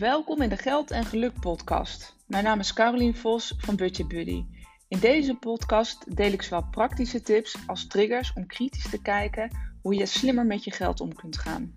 Welkom in de Geld en Geluk podcast. Mijn naam is Carolien Vos van Budget Buddy. In deze podcast deel ik zowel praktische tips als triggers om kritisch te kijken hoe je slimmer met je geld om kunt gaan.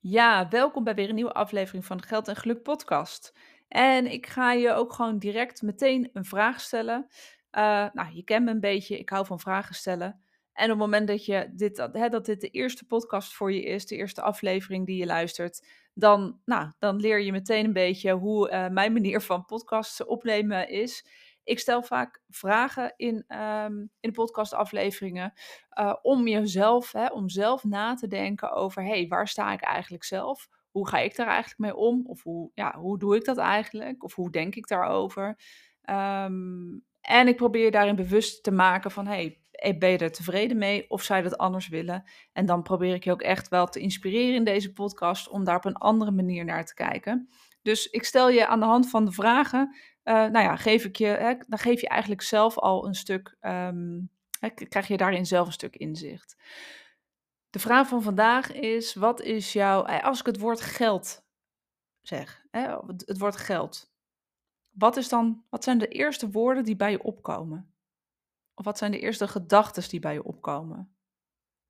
Ja, welkom bij weer een nieuwe aflevering van de Geld en Geluk podcast. En ik ga je ook gewoon direct meteen een vraag stellen. Uh, nou, je kent me een beetje, ik hou van vragen stellen. En op het moment dat, je dit, hè, dat dit de eerste podcast voor je is, de eerste aflevering die je luistert, dan, nou, dan leer je meteen een beetje hoe uh, mijn manier van podcasts opnemen is. Ik stel vaak vragen in, um, in de podcastafleveringen uh, om jezelf, hè, om zelf na te denken over, hey, waar sta ik eigenlijk zelf? Hoe ga ik daar eigenlijk mee om? Of hoe, ja, hoe doe ik dat eigenlijk? Of hoe denk ik daarover? Um, en ik probeer daarin bewust te maken van, hey, eh, ben je er tevreden mee of je dat anders willen? En dan probeer ik je ook echt wel te inspireren in deze podcast om daar op een andere manier naar te kijken. Dus ik stel je aan de hand van de vragen, uh, nou ja, geef ik je, hè, dan geef je eigenlijk zelf al een stuk, um, hè, krijg je daarin zelf een stuk inzicht. De vraag van vandaag is, wat is jouw, eh, als ik het woord geld zeg, hè, het woord geld, wat, is dan, wat zijn de eerste woorden die bij je opkomen? Of wat zijn de eerste gedachten die bij je opkomen?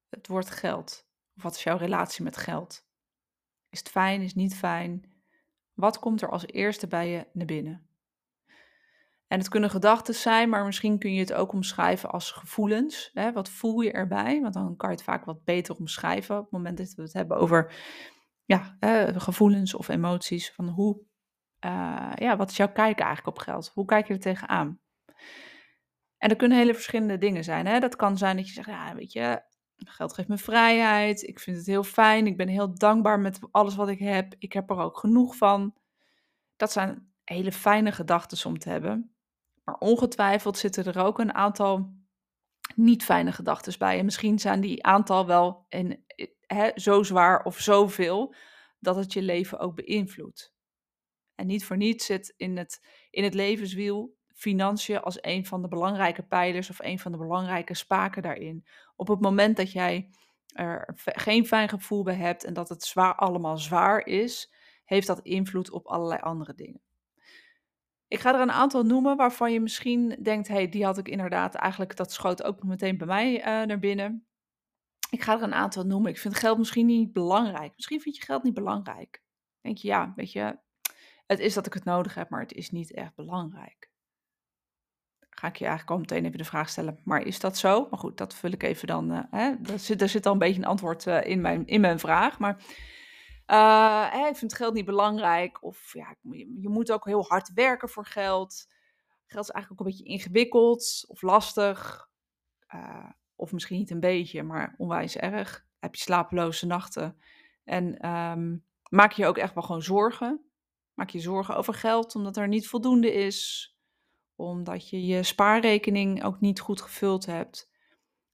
Het woord geld. Of wat is jouw relatie met geld? Is het fijn, is het niet fijn? Wat komt er als eerste bij je naar binnen? En het kunnen gedachten zijn, maar misschien kun je het ook omschrijven als gevoelens. Hè? Wat voel je erbij? Want dan kan je het vaak wat beter omschrijven op het moment dat we het hebben over ja, eh, gevoelens of emoties. Van hoe, uh, ja, wat is jouw kijk eigenlijk op geld? Hoe kijk je er tegenaan? En dat kunnen hele verschillende dingen zijn. Hè? Dat kan zijn dat je zegt, ja, weet je, geld geeft me vrijheid. Ik vind het heel fijn. Ik ben heel dankbaar met alles wat ik heb. Ik heb er ook genoeg van. Dat zijn hele fijne gedachten om te hebben. Maar ongetwijfeld zitten er ook een aantal niet fijne gedachten bij. En misschien zijn die aantal wel in, zo zwaar of zoveel dat het je leven ook beïnvloedt. En niet voor niets zit in het, in het levenswiel financiën als een van de belangrijke pijlers of een van de belangrijke spaken daarin. Op het moment dat jij er geen fijn gevoel bij hebt en dat het zwaar, allemaal zwaar is, heeft dat invloed op allerlei andere dingen. Ik ga er een aantal noemen waarvan je misschien denkt, hey, die had ik inderdaad eigenlijk, dat schoot ook meteen bij mij uh, naar binnen. Ik ga er een aantal noemen. Ik vind geld misschien niet belangrijk. Misschien vind je geld niet belangrijk. Denk je, ja, weet je, het is dat ik het nodig heb, maar het is niet echt belangrijk ga ik je eigenlijk al meteen even de vraag stellen, maar is dat zo? Maar goed, dat vul ik even dan, uh, hè, daar, zit, daar zit al een beetje een antwoord uh, in, mijn, in mijn vraag. Maar uh, ik vind geld niet belangrijk of ja, je, je, moet ook heel hard werken voor geld. Geld is eigenlijk ook een beetje ingewikkeld of lastig. of misschien niet een beetje, maar onwijs erg. Heb je slapeloze nachten en um, maak je ook echt wel gewoon zorgen. Maak je zorgen over geld omdat er niet voldoende is omdat je je spaarrekening ook niet goed gevuld hebt.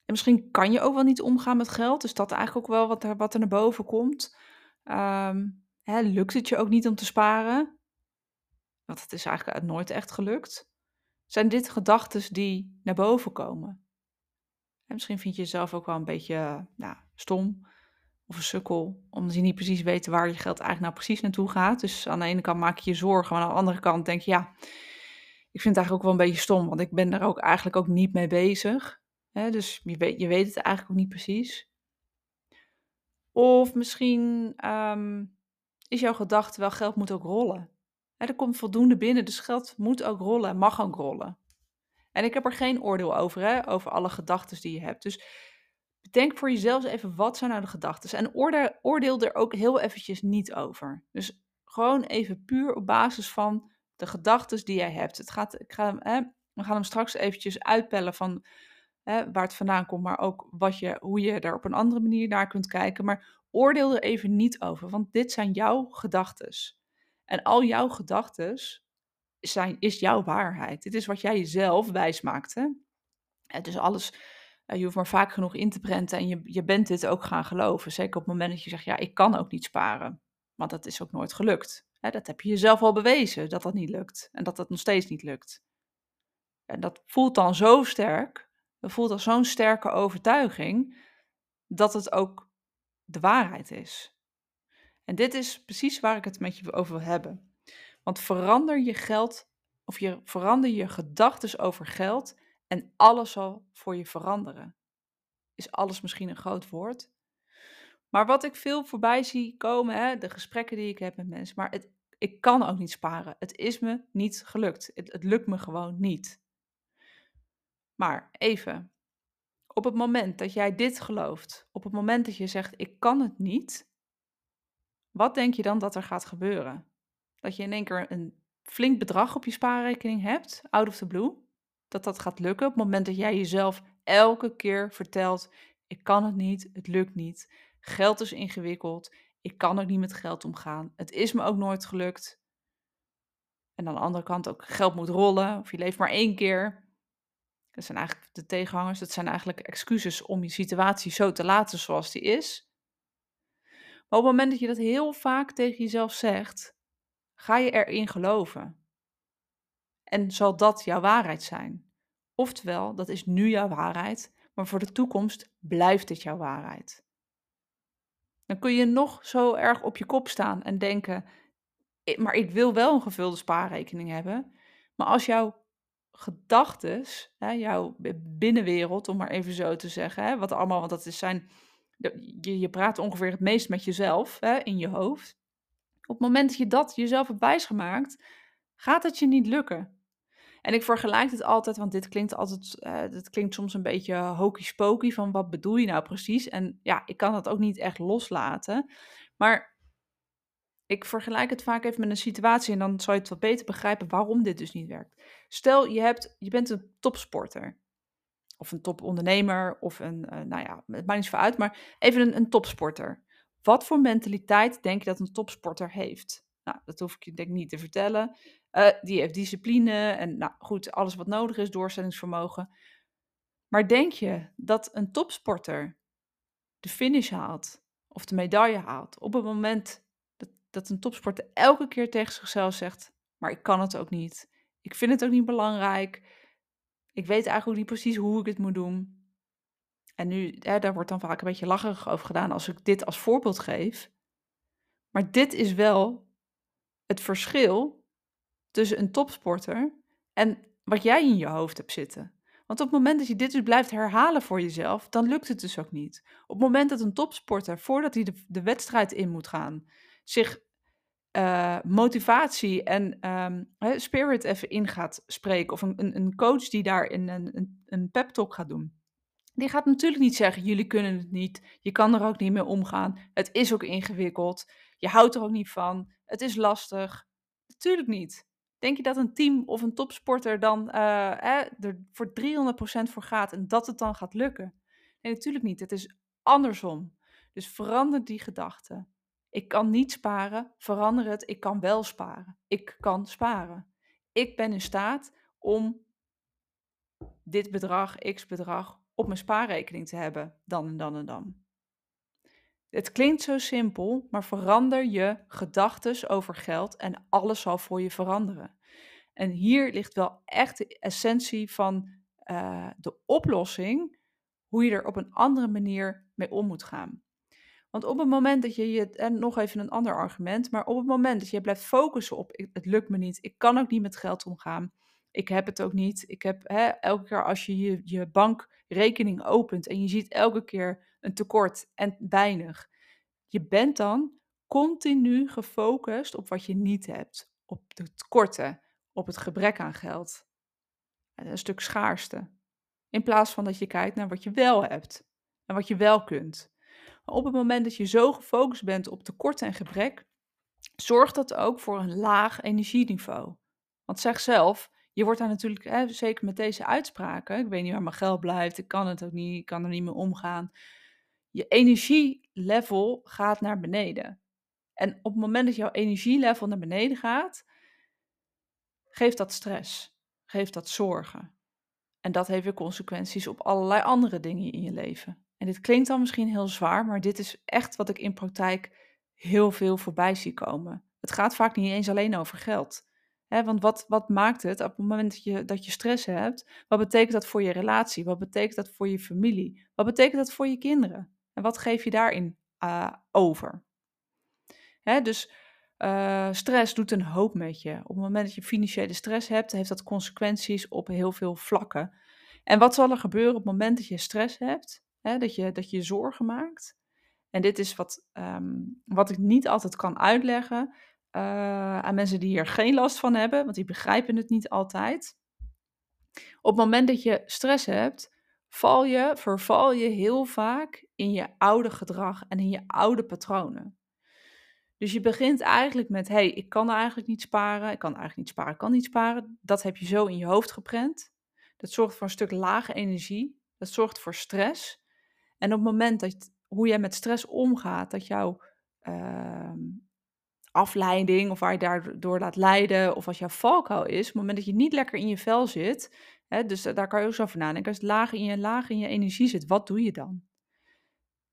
En misschien kan je ook wel niet omgaan met geld. Dus dat eigenlijk ook wel wat er, wat er naar boven komt. Um, hè, lukt het je ook niet om te sparen? Want het is eigenlijk nooit echt gelukt. Zijn dit gedachten die naar boven komen? En misschien vind je jezelf ook wel een beetje nou, stom of een sukkel, omdat je niet precies weet waar je geld eigenlijk nou precies naartoe gaat. Dus aan de ene kant maak je je zorgen, maar aan de andere kant denk je, ja, ik vind het eigenlijk ook wel een beetje stom, want ik ben daar ook eigenlijk ook niet mee bezig. Hè? Dus je weet, je weet het eigenlijk ook niet precies. Of misschien um, is jouw gedachte wel, geld moet ook rollen. Hè, er komt voldoende binnen, dus geld moet ook rollen, mag ook rollen. En ik heb er geen oordeel over, hè, over alle gedachten die je hebt. Dus bedenk voor jezelf even, wat zijn nou de gedachten? En oordeel, oordeel er ook heel eventjes niet over. Dus gewoon even puur op basis van de gedachten die jij hebt. Het gaat, ik ga, hè, we gaan hem straks eventjes uitpellen van hè, waar het vandaan komt, maar ook wat je, hoe je er op een andere manier naar kunt kijken. Maar oordeel er even niet over, want dit zijn jouw gedachten. En al jouw gedachten zijn, is jouw waarheid. Dit is wat jij jezelf wijs maakt. Hè? Dus alles, je hoeft maar vaak genoeg in te prenten en je, je bent dit ook gaan geloven. Zeker op het moment dat je zegt, ja, ik kan ook niet sparen. Want dat is ook nooit gelukt. Dat heb je jezelf al bewezen dat dat niet lukt en dat dat nog steeds niet lukt. En dat voelt dan zo sterk, dat voelt als zo'n sterke overtuiging, dat het ook de waarheid is. En dit is precies waar ik het met je over wil hebben. Want verander je geld of je verander je gedachten over geld en alles zal voor je veranderen. Is alles misschien een groot woord? Maar wat ik veel voorbij zie komen, hè, de gesprekken die ik heb met mensen, maar het, ik kan ook niet sparen. Het is me niet gelukt. Het, het lukt me gewoon niet. Maar even, op het moment dat jij dit gelooft, op het moment dat je zegt ik kan het niet, wat denk je dan dat er gaat gebeuren? Dat je in één keer een flink bedrag op je spaarrekening hebt, out of the blue, dat dat gaat lukken op het moment dat jij jezelf elke keer vertelt ik kan het niet, het lukt niet, geld is ingewikkeld, ik kan ook niet met geld omgaan, het is me ook nooit gelukt. En aan de andere kant ook geld moet rollen, of je leeft maar één keer. Dat zijn eigenlijk de tegenhangers, dat zijn eigenlijk excuses om je situatie zo te laten zoals die is. Maar op het moment dat je dat heel vaak tegen jezelf zegt, ga je erin geloven. En zal dat jouw waarheid zijn? Oftewel, dat is nu jouw waarheid, maar voor de toekomst blijft het jouw waarheid. Dan kun je nog zo erg op je kop staan en denken: maar ik wil wel een gevulde spaarrekening hebben. Maar als jouw gedachtes, jouw binnenwereld, om maar even zo te zeggen, hè, wat allemaal, want dat is zijn, je, je praat ongeveer het meest met jezelf hè, in je hoofd. Op het moment dat je dat jezelf hebt wijsgemaakt, gaat het je niet lukken. En ik vergelijk het altijd, want dit klinkt altijd, uh, dit klinkt soms een beetje hokey spokey van wat bedoel je nou precies? En ja, ik kan dat ook niet echt loslaten. Maar ik vergelijk het vaak even met een situatie en dan zal je het wat beter begrijpen waarom dit dus niet werkt. Stel, je, hebt, je bent een topsporter. Of een topondernemer, of een, uh, nou ja, het maakt niet zoveel uit, maar even een, een topsporter. Wat voor mentaliteit denk je dat een topsporter heeft? Nou, dat hoef ik je denk ik niet te vertellen. Uh, die heeft discipline en nou goed, alles wat nodig is, doorzettingsvermogen. Maar denk je dat een topsporter de finish haalt of de medaille haalt op het moment dat, dat een topsporter elke keer tegen zichzelf zegt: Maar ik kan het ook niet. Ik vind het ook niet belangrijk. Ik weet eigenlijk niet precies hoe ik het moet doen. En nu, hè, daar wordt dan vaak een beetje lacherig over gedaan als ik dit als voorbeeld geef. Maar dit is wel het verschil tussen een topsporter en wat jij in je hoofd hebt zitten. Want op het moment dat je dit dus blijft herhalen voor jezelf, dan lukt het dus ook niet. Op het moment dat een topsporter, voordat hij de, de wedstrijd in moet gaan, zich uh, motivatie en um, spirit even in gaat spreken, of een, een coach die daar een, een, een pep talk gaat doen, die gaat natuurlijk niet zeggen: jullie kunnen het niet, je kan er ook niet mee omgaan, het is ook ingewikkeld, je houdt er ook niet van, het is lastig. Natuurlijk niet. Denk je dat een team of een topsporter dan uh, er voor 300% voor gaat en dat het dan gaat lukken? Nee, natuurlijk niet. Het is andersom. Dus verander die gedachte. Ik kan niet sparen, verander het. Ik kan wel sparen. Ik kan sparen. Ik ben in staat om dit bedrag, x bedrag, op mijn spaarrekening te hebben, dan en dan en dan. Het klinkt zo simpel, maar verander je gedachten over geld en alles zal voor je veranderen. En hier ligt wel echt de essentie van uh, de oplossing, hoe je er op een andere manier mee om moet gaan. Want op het moment dat je je, en nog even een ander argument, maar op het moment dat je blijft focussen op het lukt me niet, ik kan ook niet met geld omgaan, ik heb het ook niet. Ik heb hè, elke keer als je, je bankrekening opent en je ziet elke keer een tekort en weinig. Je bent dan continu gefocust op wat je niet hebt, op de tekorten, op het gebrek aan geld. En een stuk schaarste. In plaats van dat je kijkt naar wat je wel hebt en wat je wel kunt. Maar op het moment dat je zo gefocust bent op tekorten en gebrek, zorgt dat ook voor een laag energieniveau. Want zeg zelf, je wordt daar natuurlijk, hè, zeker met deze uitspraken, ik weet niet waar mijn geld blijft, ik kan het ook niet, ik kan er niet mee omgaan. Je energielevel gaat naar beneden. En op het moment dat jouw energielevel naar beneden gaat, geeft dat stress, geeft dat zorgen. En dat heeft weer consequenties op allerlei andere dingen in je leven. En dit klinkt dan misschien heel zwaar, maar dit is echt wat ik in praktijk heel veel voorbij zie komen. Het gaat vaak niet eens alleen over geld want wat, wat maakt het op het moment dat je, dat je stress hebt? Wat betekent dat voor je relatie? Wat betekent dat voor je familie? Wat betekent dat voor je kinderen? En wat geef je daarin uh, over. Dus uh, stress doet een hoop met je. Op het moment dat je financiële stress hebt, heeft dat consequenties op heel veel vlakken. En wat zal er gebeuren op het moment dat je stress hebt? Dat, je, dat je zorgen maakt. En dit is wat, um, wat ik niet altijd kan uitleggen aan mensen die hier geen last van hebben, want die begrijpen het niet altijd. Op het moment dat je stress hebt, val je, verval je heel vaak in je oude gedrag en in je oude patronen. Dus je begint eigenlijk met, hey, ik kan eigenlijk niet sparen, ik kan eigenlijk niet sparen, ik kan niet sparen. Dat heb je zo in je hoofd geprent. Dat zorgt voor een stuk lage energie, dat zorgt voor stress. En op het moment dat hoe jij met stress omgaat, dat jouw uh, afleiding of waar je daardoor laat leiden, of als jouw valkuil is, op het moment dat je niet lekker in je vel zit, hè, dus daar kan je ook zo over nadenken, als het laag in je, laag in je energie zit, wat doe je dan?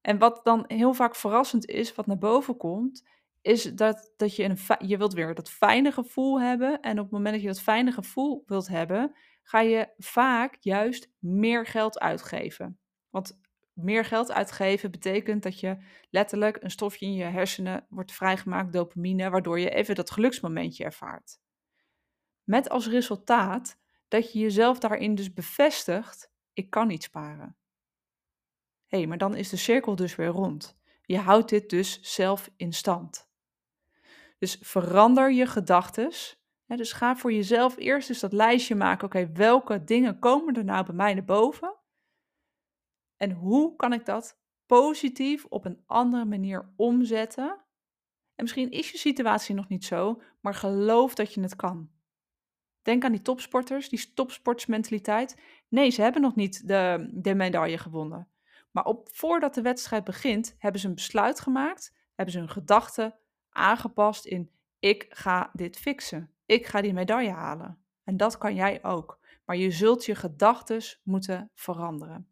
En wat dan heel vaak verrassend is, wat naar boven komt, is dat, dat je, een, je wilt weer dat fijne gevoel hebben. En op het moment dat je dat fijne gevoel wilt hebben, ga je vaak juist meer geld uitgeven. Want meer geld uitgeven betekent dat je letterlijk een stofje in je hersenen wordt vrijgemaakt, dopamine, waardoor je even dat geluksmomentje ervaart. Met als resultaat dat je jezelf daarin dus bevestigt, ik kan niet sparen. Hé, hey, maar dan is de cirkel dus weer rond. Je houdt dit dus zelf in stand. Dus verander je gedachten. Dus ga voor jezelf eerst eens dat lijstje maken. Oké, welke dingen komen er nou bij mij naar boven? En hoe kan ik dat positief op een andere manier omzetten? En misschien is je situatie nog niet zo, maar geloof dat je het kan. Denk aan die topsporters, die topsportsmentaliteit. Nee, ze hebben nog niet de, medaille gewonnen. Maar op, voordat de wedstrijd begint, hebben ze een besluit gemaakt, hebben ze hun gedachten aangepast in ik ga dit fixen. Ik ga die medaille halen. En dat kan jij ook. Maar je zult je gedachten moeten veranderen.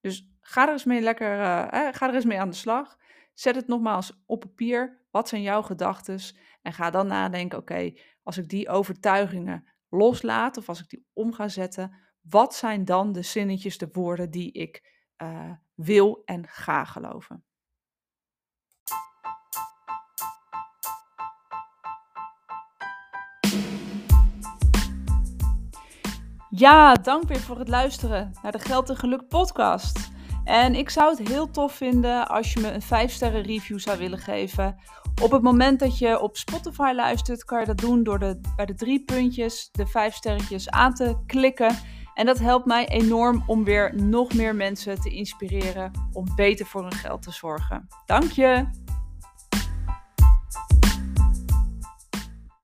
Dus ga er eens mee lekker, uh, ga er eens mee aan de slag. Zet het nogmaals op papier. Wat zijn jouw gedachten? En ga dan nadenken, oké, als ik die overtuigingen loslaat of als ik die om ga zetten, wat zijn dan de zinnetjes, de woorden die ik uh, wil en ga geloven? Ja, dank weer voor het luisteren naar de Geld en Geluk podcast. En ik zou het heel tof vinden als je me een 5 sterren review zou willen geven. Op het moment dat je op Spotify luistert, kan je dat doen door de, bij de drie puntjes de 5 sterretjes aan te klikken. En dat helpt mij enorm om weer nog meer mensen te inspireren om beter voor hun geld te zorgen. Dank je!